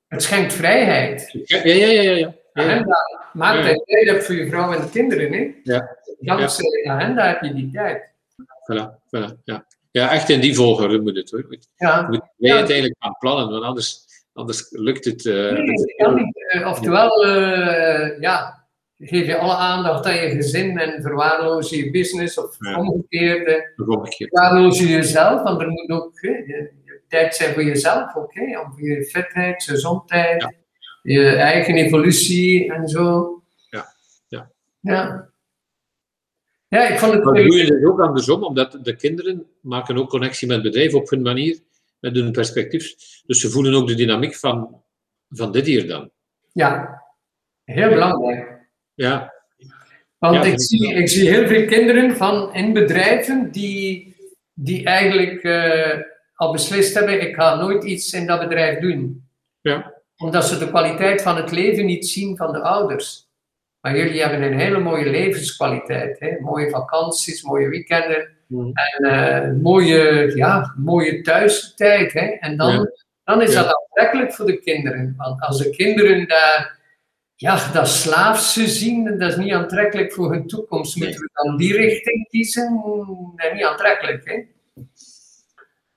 Het schenkt vrijheid. Ja, ja, ja, ja. ja. ja. Agenda maakt Ja. je tijd hebt voor je vrouw en de kinderen, hè? Ja. Dankzij de agenda heb je die tijd. Voilà, voilà, ja. ja, echt in die volgorde moet het hoor. Moet, Ja. moet Ja. het eigenlijk gaan plannen, want anders, anders lukt het. eh, Nee, dat kan niet. Eh, oftewel, eh, ja, geef je alle aandacht aan je gezin en verwaarloos je business of Ja. omgekeerd. verwaarloos je jezelf, want er moet ook hè, je, je tijd zijn voor jezelf ook, hè, om voor je fitheid, je gezondheid, Ja. je eigen evolutie en zo. Ja, ja. Ja, ja ik vond het... Maar doe je het ook andersom, omdat de kinderen maken ook connectie met het bedrijf op hun manier, met hun perspectief. Dus ze voelen ook de dynamiek van, van dit hier dan. Ja, heel belangrijk. Ja, Want Ja, ik, zie, ik zie heel veel kinderen van in bedrijven die, die eigenlijk eh, al beslist hebben, ik ga nooit iets in dat bedrijf doen. ja, Omdat ze de kwaliteit van het leven niet zien van de ouders. Maar jullie hebben een hele mooie levenskwaliteit. Hè? Mooie vakanties, mooie weekenden. Mm. En eh, mooie, ja, mooie thuistijd. Hè? En dan, Ja. dan is Ja. dat aantrekkelijk voor de kinderen. Want als de kinderen daar ja, dat slaafse zien, dat is niet aantrekkelijk voor hun toekomst. Moeten we dan die richting kiezen? Dat is niet aantrekkelijk. Hè?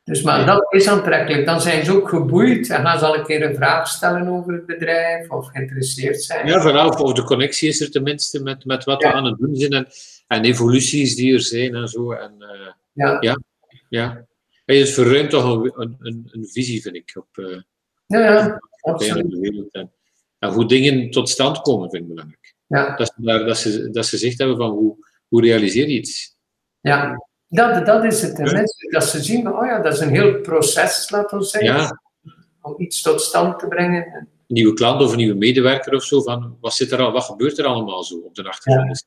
Dus, maar dat is aantrekkelijk. Dan zijn ze ook geboeid en gaan ze al een keer een vraag stellen over het bedrijf of geïnteresseerd zijn. ja vooral of de connectie is er tenminste met, met wat Ja. we aan het doen zijn en, en evoluties die er zijn en zo. En, eh, Ja, ja. En het verruimt toch een, een, een, visie, vind ik, op, eh, ja, ja op de wereld. En, en hoe dingen tot stand komen, vind ik belangrijk. Ja, Dat ze, daar, dat ze, dat ze zicht hebben van hoe, hoe realiseer je iets. ja. Dat, dat is het. Ja. Mensen, dat ze zien, oh ja, dat is een heel proces, laten we zeggen, Ja, om iets tot stand te brengen. een nieuwe klant of een nieuwe medewerker of zo, van wat, zit er al, wat gebeurt er allemaal zo op de achtergrond?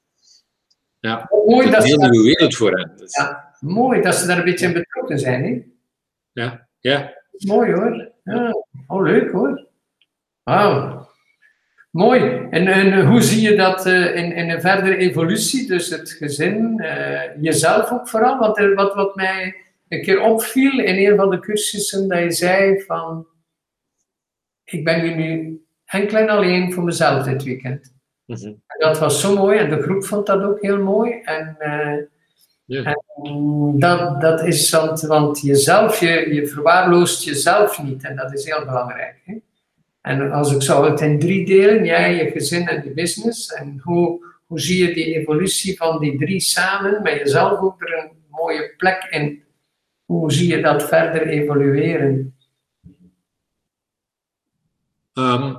Ja, Mooi dat dat, is een daar, nieuwe wereld voor hen. Dus, ja, mooi dat ze daar een beetje in betrokken zijn. Hè? ja, ja. Mooi hoor. Ja. Oh, leuk hoor. Wauw. Mooi. En, en hoe zie je dat eh, in, in een verdere evolutie? Dus het gezin, eh, jezelf ook vooral. Want er, wat, wat mij een keer opviel in een van de cursussen, dat je zei van... Ik ben hier nu enkel en alleen voor mezelf dit weekend. Mhm. En dat was zo mooi en de groep vond dat ook heel mooi. En, eh, en dat, dat is want, want jezelf, je, je verwaarloost jezelf niet en dat is heel belangrijk. Hè? En als ik zou het in drie delen, jij, je gezin en je business, en hoe, hoe zie je die evolutie van die drie samen, met jezelf ook er een mooie plek in? Hoe zie je dat verder evolueren? Ehm,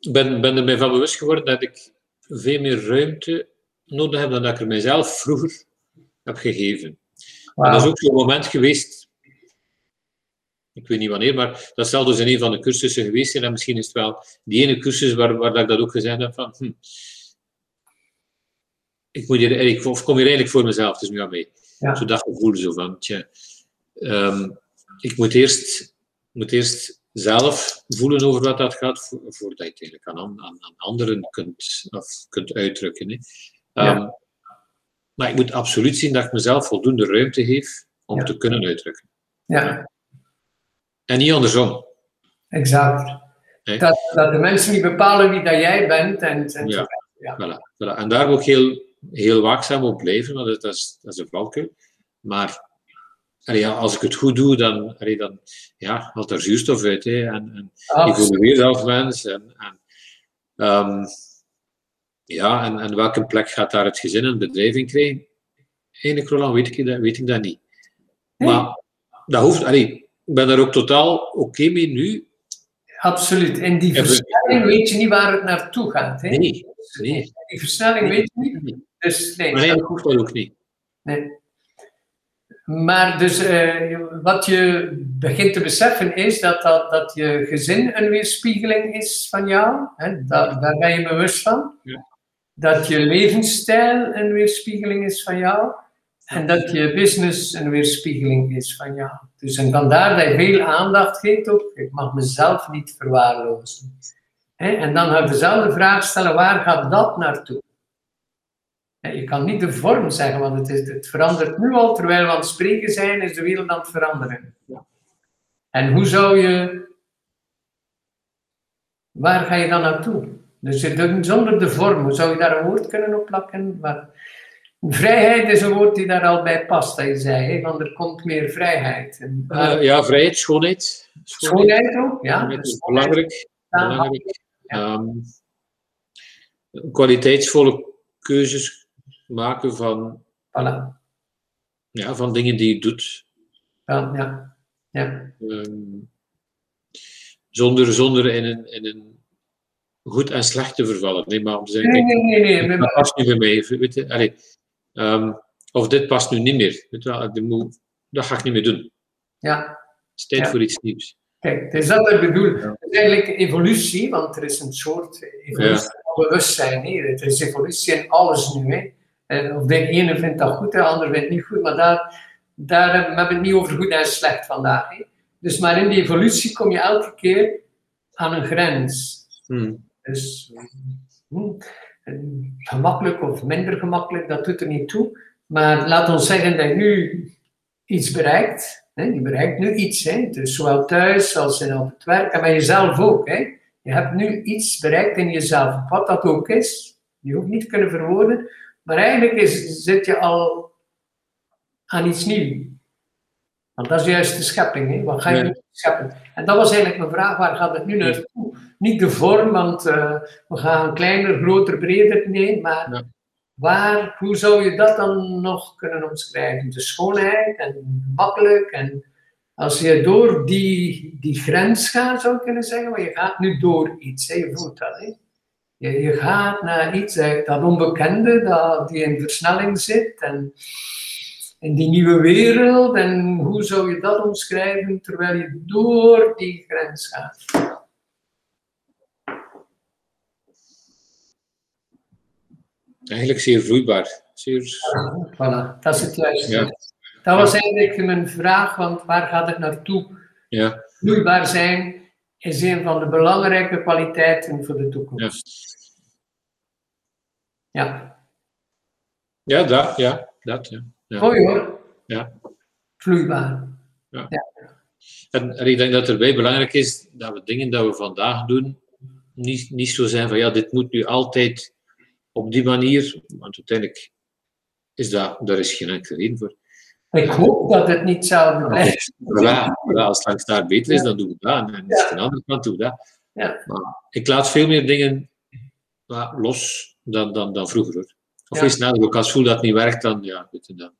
ik ben, ben er mij van bewust geworden dat ik veel meer ruimte nodig heb dan dat ik er mijzelf vroeger heb gegeven. En dat is ook zo'n moment geweest, ik weet niet wanneer, maar dat zal dus in een van de cursussen geweest zijn. En misschien is het wel die ene cursus waar, waar dat ik dat ook gezegd heb van, hm, ik, moet hier, of kom hier eigenlijk voor mezelf, is nu aan mij. Ja. Zo dat gevoel zo van, tja, ehm, ik moet eerst, moet eerst zelf voelen over wat dat gaat, vo- voordat je het eigenlijk aan, an- aan, aan anderen kunt, of kunt uitdrukken. Hè. Ja. Ehm, maar ik moet absoluut zien dat ik mezelf voldoende ruimte geef om Ja. te kunnen uitdrukken. Ja, En niet andersom. exact. Dat, dat de mensen niet bepalen wie dat jij bent. En, en Ja. Ja. Voilà, voilà. En daar ook heel, heel waakzaam op blijven, want dat, dat, is, dat is een valkuil. Maar allee, als ik het goed doe, dan, allee, dan ja, haalt er zuurstof uit. Hè, en, en Absoluut. evolueer als mens. En, en, ehm, ja, en, en welke plek gaat daar het gezin en bedrijf in krijgen? Eigenlijk, Roland, weet ik, dat, weet ik dat niet. Nee. Maar dat hoeft, allee, ik ben daar ook totaal oké mee nu. Absoluut. En die we- versnelling weet je niet waar het naartoe gaat. Hè? Nee, nee. Die versnelling weet je niet. Dus nee. Maar eigenlijk hoeft dat ook niet. nee. Maar dus eh, wat je begint te beseffen is dat, dat, dat je gezin een weerspiegeling is van jou. Hè? Daar, daar ben je bewust van. Ja. Dat je levensstijl een weerspiegeling is van jou. En dat je business een weerspiegeling is van jou. Dus en vandaar dat je veel aandacht geeft ook. Ik mag mezelf niet verwaarlozen. Hè? En dan ga je dezelfde vraag stellen, waar gaat dat naartoe? Je kan niet de vorm zeggen, want het, is, het verandert nu al. Terwijl we aan het spreken zijn, is de wereld aan het veranderen. Ja. En hoe zou je... Waar ga je dan naartoe? Dus zonder de vorm, hoe zou je daar een woord kunnen op plakken? Maar vrijheid is een woord die daar al bij past, dat je zei. Hè? Want er komt meer vrijheid. En, Eh, ja, vrijheid, schoonheid. schoonheid ook, ja. Schoonheid is belangrijk. belangrijk. Ja. Ehm, kwaliteitsvolle keuzes maken van, Voilà. ja, van dingen die je doet. Ja, ja. ja. Ehm, zonder, zonder in, een, in een goed en slecht te vervallen. Nee, maar om te zeggen, Nee, kijk, nee, nee. nee. dat past nu bij mij. Weet je, allee, ehm, of dit past nu niet meer. Weet je moet- dat ga ik niet meer doen. Ja. Het is tijd Ja. voor iets nieuws. Kijk, het is dat wat ik bedoel. Het is eigenlijk evolutie, want er is een soort evolutie van bewustzijn. Hè. Het is evolutie in alles nu. Hè. En of de ene vindt dat goed, de ander vindt het niet goed, maar daar, daar hebben we het niet over goed en slecht vandaag. Hè. Dus maar in die evolutie kom je elke keer aan een grens. Hmm. Dus hm, gemakkelijk of minder gemakkelijk, dat doet er niet toe. Maar laat ons zeggen dat je nu iets bereikt. Hè? Je bereikt nu iets. Hè? Dus zowel thuis als in op het werk en bij jezelf ook. Hè? Je hebt nu iets bereikt in jezelf. Wat dat ook is, je hoeft niet te kunnen verwoorden. Maar eigenlijk is, zit je al aan iets nieuws. Want dat is juist de schepping. Hè? Wat ga je Ja. nu scheppen? En dat was eigenlijk mijn vraag, waar gaat het nu naartoe? Niet de vorm, want eh, we gaan kleiner, groter, breder. Nee, maar Ja. waar, hoe zou je dat dan nog kunnen omschrijven? De schoonheid en makkelijk. En als je door die, die grens gaat, zou ik kunnen zeggen, maar je gaat nu door iets. Hè? Je voelt dat. Hè? Je, je gaat naar iets, dat onbekende, dat, die in versnelling zit en in die nieuwe wereld. En hoe zou je dat omschrijven terwijl je door die grens gaat? Eigenlijk zeer vloeibaar. Zeer... Voilà, dat is het juiste. Ja. Dat was eigenlijk mijn vraag, want waar gaat het naartoe? Ja. Vloeibaar zijn, is een van de belangrijke kwaliteiten voor de ja. toekomst. Ja, ja dat, ja, dat, ja. Ja. mooi hoor. Ja. Vloeibaar. En, en ik denk dat erbij belangrijk is dat we dingen dat we vandaag doen, niet, niet zo zijn van ja, dit moet nu altijd op die manier, want uiteindelijk is dat, daar is geen enkele reden voor. Ik hoop dat het niet hetzelfde blijft. Ja, als het langs daar beter is, dan doen we dat. En als het aan de andere kant doen we dat. Ja. Maar ik laat veel meer dingen los dan, dan, dan vroeger. Hoor. Of Ja. is het nou, ook als ik voel dat het niet werkt, dan ja, je dan.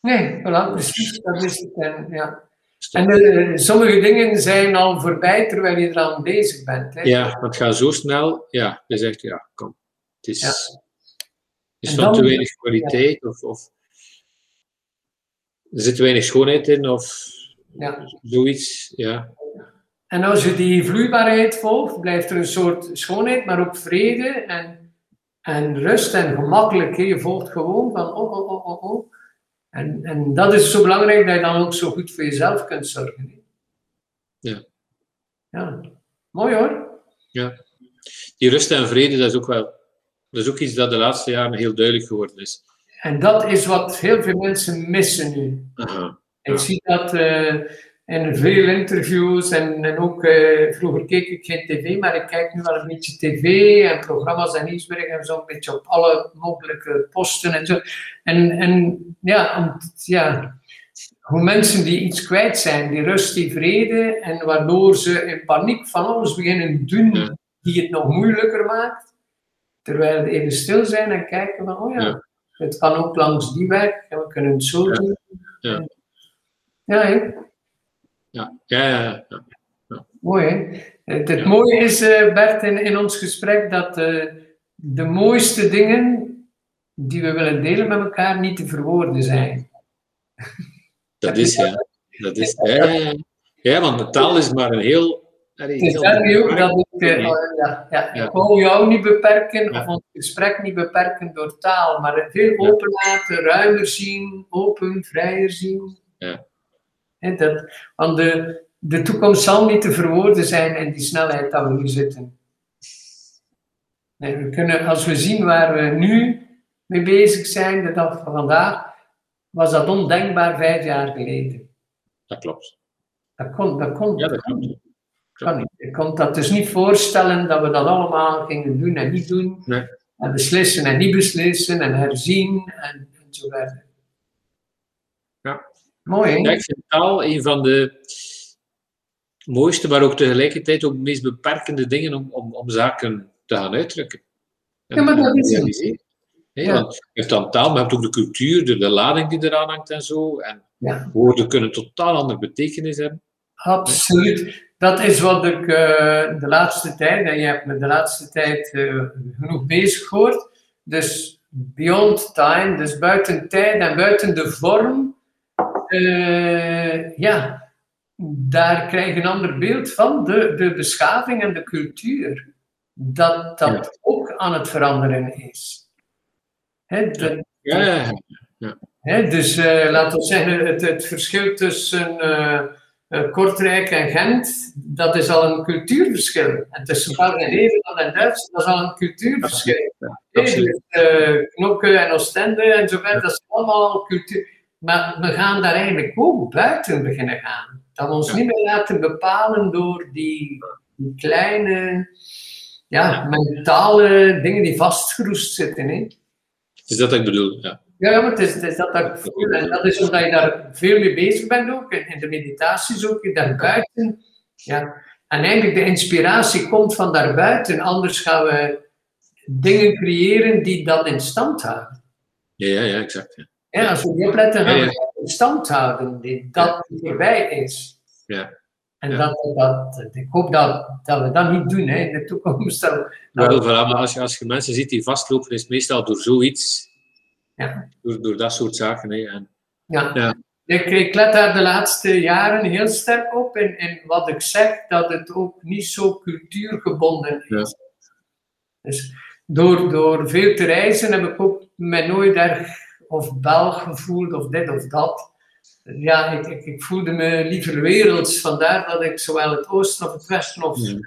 Nee, voilà, precies, dat is het. En, ja. stop. en eh, sommige dingen zijn al voorbij terwijl je eraan bezig bent. Hè. Ja, het gaat zo snel. Ja, je zegt ja, kom. Het is, Ja. is van dan- te weinig kwaliteit of, of er zit te weinig schoonheid in of Ja. zoiets. Ja, En als je die vloeibaarheid volgt, blijft er een soort schoonheid, maar ook vrede en, en rust en gemakkelijk. Je volgt gewoon van oh, oh, oh, oh, oh. En, en dat is zo belangrijk dat je dan ook zo goed voor jezelf kunt zorgen. hè. Ja. Ja, mooi hoor. die rust en vrede, dat is ook wel dat is ook iets dat de laatste jaren heel duidelijk geworden is. En dat is wat heel veel mensen missen nu. Aha. Ik zie dat eh, in veel interviews en, en ook eh, vroeger keek ik geen tv, maar ik kijk nu wel een beetje tv en programma's en nieuwsberichten en zo een beetje op alle mogelijke posten en zo. En, en ja, om- ja, hoe mensen die iets kwijt zijn, die rust, die vrede, en waardoor ze in paniek van alles beginnen doen die het nog moeilijker maakt, terwijl even stil zijn en kijken van, oh Ja. Het kan ook langs die weg en we kunnen het zo doen. Ja. Ja? Ja, ja, ja, ja. Mooi, hè? Het, het Ja. mooie is, eh, Bert, in, in ons gesprek, dat eh, de mooiste dingen die we willen delen met elkaar niet te verwoorden zijn. dat is ja. Dat is, ja, ja, ja. ja, want de taal is maar een heel. Allee, Het is daarmee ook dat ik, eh, Nee. oh, ja, ja, Ja. ik wou jou niet beperken, Ja. of ons gesprek niet beperken door taal, maar veel open laten, ruimer zien, open, vrijer zien. Ja. Hè, dat, want de, de toekomst zal niet te verwoorden zijn in die snelheid dat we nu zitten. Nee, we kunnen, als we zien waar we nu mee bezig zijn, de dag van vandaag, was dat ondenkbaar vijf jaar geleden. Dat klopt. Dat kon, dat kon, Ja, dat klopt. Kan niet. Ik kon dat dus niet voorstellen dat we dat allemaal gingen doen en niet doen. Nee. En beslissen en niet beslissen en herzien en, en zo verder. Ja. Mooi, hè? Ja, ik vind taal een van de mooiste, maar ook tegelijkertijd ook de meest beperkende dingen om, om, om zaken te gaan uitdrukken. En Ja, maar dat is het. Ja. Want je hebt dan taal, maar je hebt ook de cultuur, de, de lading die eraan hangt en zo. En Ja. woorden kunnen totaal andere betekenis hebben. Absoluut. Dat is wat ik eh, de laatste tijd, en je hebt me de laatste tijd eh, genoeg bezig gehoord. Dus beyond time, dus buiten tijd en buiten de vorm. eh, ja, daar krijg je een ander beeld van de, de beschaving en de cultuur. Dat dat ook aan het veranderen is. Hè, de- Ja, ja, ja. Hè, dus laten we zeggen, het, het verschil tussen Kortrijk en Gent, dat is al een cultuurverschil. En tussen België en Nederland en Duitsland, dat is al een cultuurverschil. Absoluut. dus, eh, Knokke en Oostende en zo verder, dat is allemaal cultuur. Maar we gaan daar eigenlijk ook buiten beginnen gaan. Dat we ons Ja. niet meer laten bepalen door die, die kleine, ja, mentale dingen die vastgeroest zitten. Hè. Is dat wat ik bedoel? Ja. Ja, maar het is, het is dat. En dat is omdat je daar veel mee bezig bent ook. In de meditaties ook, daarbuiten. Ja. En eigenlijk de inspiratie komt van daarbuiten. Anders gaan we dingen creëren die dat in stand houden. Ja, ja, ja, exact. Ja. Ja, als we niet opletten, gaan we dat in stand houden. Die, dat voorbij is. Ja. En Ja. Dat, dat, ik hoop dat, dat we dat niet doen hè, in de toekomst. Dat, Wel, voilà, maar als je, als je mensen ziet die vastlopen, is het meestal door zoiets. Ja. Door, door dat soort zaken. Hè. En, Ja. Ja. Ik, ik let daar de laatste jaren heel sterk op in, in wat ik zeg, dat het ook niet zo cultuurgebonden is. Dus door, door veel te reizen heb ik ook mij nooit erg of Belg gevoeld of dit of dat. Ja, ik, ik, ik voelde me liever werelds, vandaar dat ik zowel het oosten of het westen of... Ja.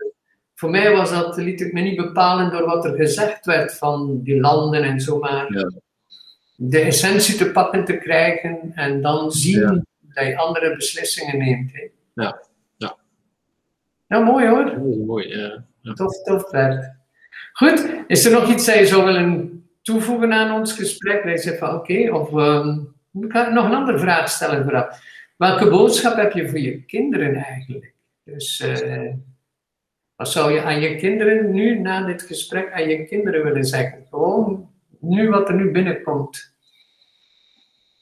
Voor mij was dat, liet ik me niet bepalen door wat er gezegd werd van die landen en zo, maar Ja. De essentie te pakken te krijgen en dan zien Ja. dat je andere beslissingen neemt. Hè. Ja, ja. Ja, mooi hoor. Dat is mooi. Ja. Ja. Tof, tof Bert. Goed, is er nog iets dat je zou willen toevoegen aan ons gesprek? Dat je zegt van oké, of ehm, ik ga nog een andere vraag stellen vooraf. Welke boodschap heb je voor je kinderen eigenlijk? Dus eh, wat zou je aan je kinderen nu, na dit gesprek, aan je kinderen willen zeggen? Gewoon nu wat er nu binnenkomt.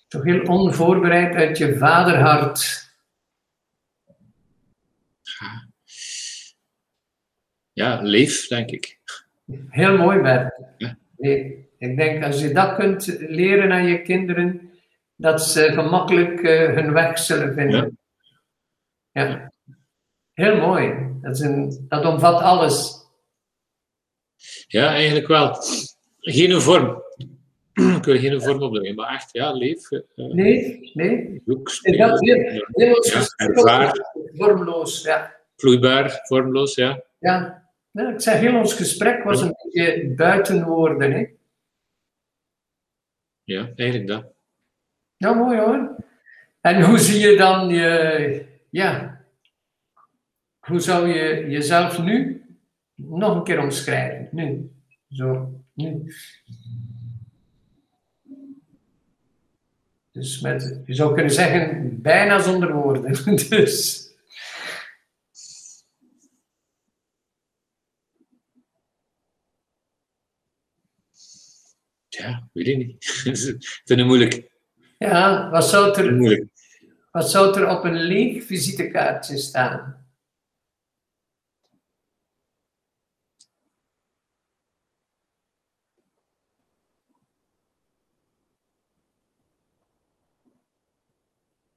Toch heel onvoorbereid uit je vaderhart. ja, leef, denk ik. Heel mooi, Bert. Ja. Nee, ik denk als je dat kunt leren aan je kinderen, dat ze gemakkelijk eh, hun weg zullen vinden. Ja. Heel mooi. Dat, is een, dat omvat alles. Ja, eigenlijk wel. Geen vorm. Ik wil geen vorm opbrengen, maar echt, ja, leef. eh, Nee, nee. zoek, speel, dat heel, ja, ervaar. vormloos, ja. vloeibaar, vormloos, ja. ja. Ja, ik zeg, heel ons gesprek was een beetje buiten woorden. Hè? Ja, eigenlijk dat. Ja, mooi hoor. En hoe zie je dan je, ja, hoe zou je jezelf nu nog een keer omschrijven? Nu, zo, Dus met, je zou kunnen zeggen, bijna zonder woorden. Dus, Ja, weet ik niet. Ik vind het moeilijk. ja, wat zou, er, moeilijk. wat zou er op een leeg visitekaartje staan?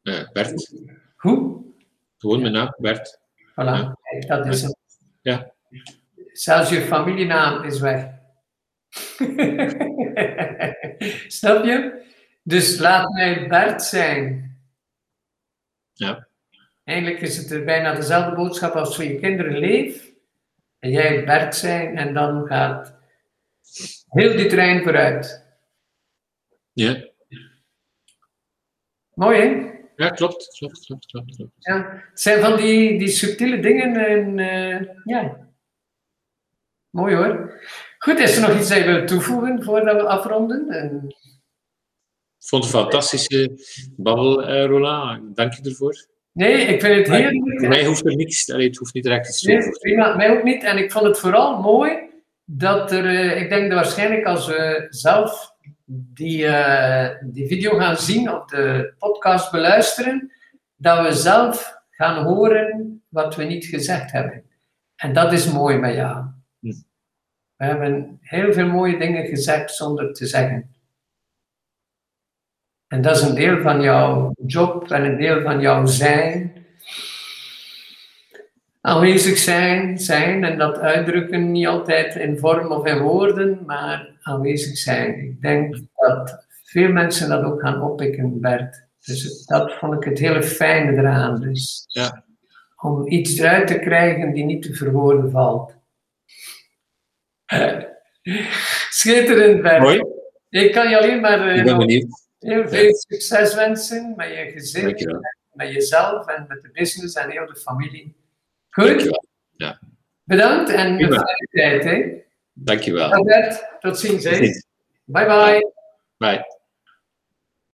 Eh, Bert, Hoe? gewoon mijn naam, Bert. Voilà, kijk, dat is het. Ja. Zelfs je familienaam is weg. Snap je? Dus laat mij Bert zijn. Ja. Eigenlijk is het bijna dezelfde boodschap als voor je kinderen leef. En jij Bert zijn en dan gaat heel die trein vooruit. Ja, Mooi hè? Ja klopt, klopt, klopt, klopt. klopt. Ja. Het zijn van die, die subtiele dingen en eh, ja. Mooi hoor. Goed, is er nog iets dat je toevoegen voordat we afronden? En, Ik vond het een fantastische babbel, eh, Roland. Dank je ervoor. nee, ik vind het heerlijk. Voor mij hoeft er niks, allee, het hoeft niet direct iets Nee, prima, mij ook niet. En ik vond het vooral mooi dat er, eh, ik denk dat waarschijnlijk als we zelf die, eh, die video gaan zien of de podcast beluisteren, dat we zelf gaan horen wat we niet gezegd hebben. En dat is mooi bij jou. Hm. We hebben heel veel mooie dingen gezegd zonder te zeggen. En dat is een deel van jouw job en een deel van jouw zijn aanwezig zijn, zijn en dat uitdrukken niet altijd in vorm of in woorden, maar aanwezig zijn. Ik denk dat veel mensen dat ook gaan oppikken, Bert. Dus dat vond ik het hele fijne eraan. Dus Ja. om iets eruit te krijgen die niet te verwoorden valt. Schitterend, Bert. Mooi, Ik kan je alleen maar eh, heel veel succes wensen met je gezin, met jezelf en met de business en heel de familie. Goed? Dankjewel. Bedankt en een fijne tijd. Hè? Dankjewel. Dag Bert, tot ziens. Hè? Tot ziens. Bye bye. Bye.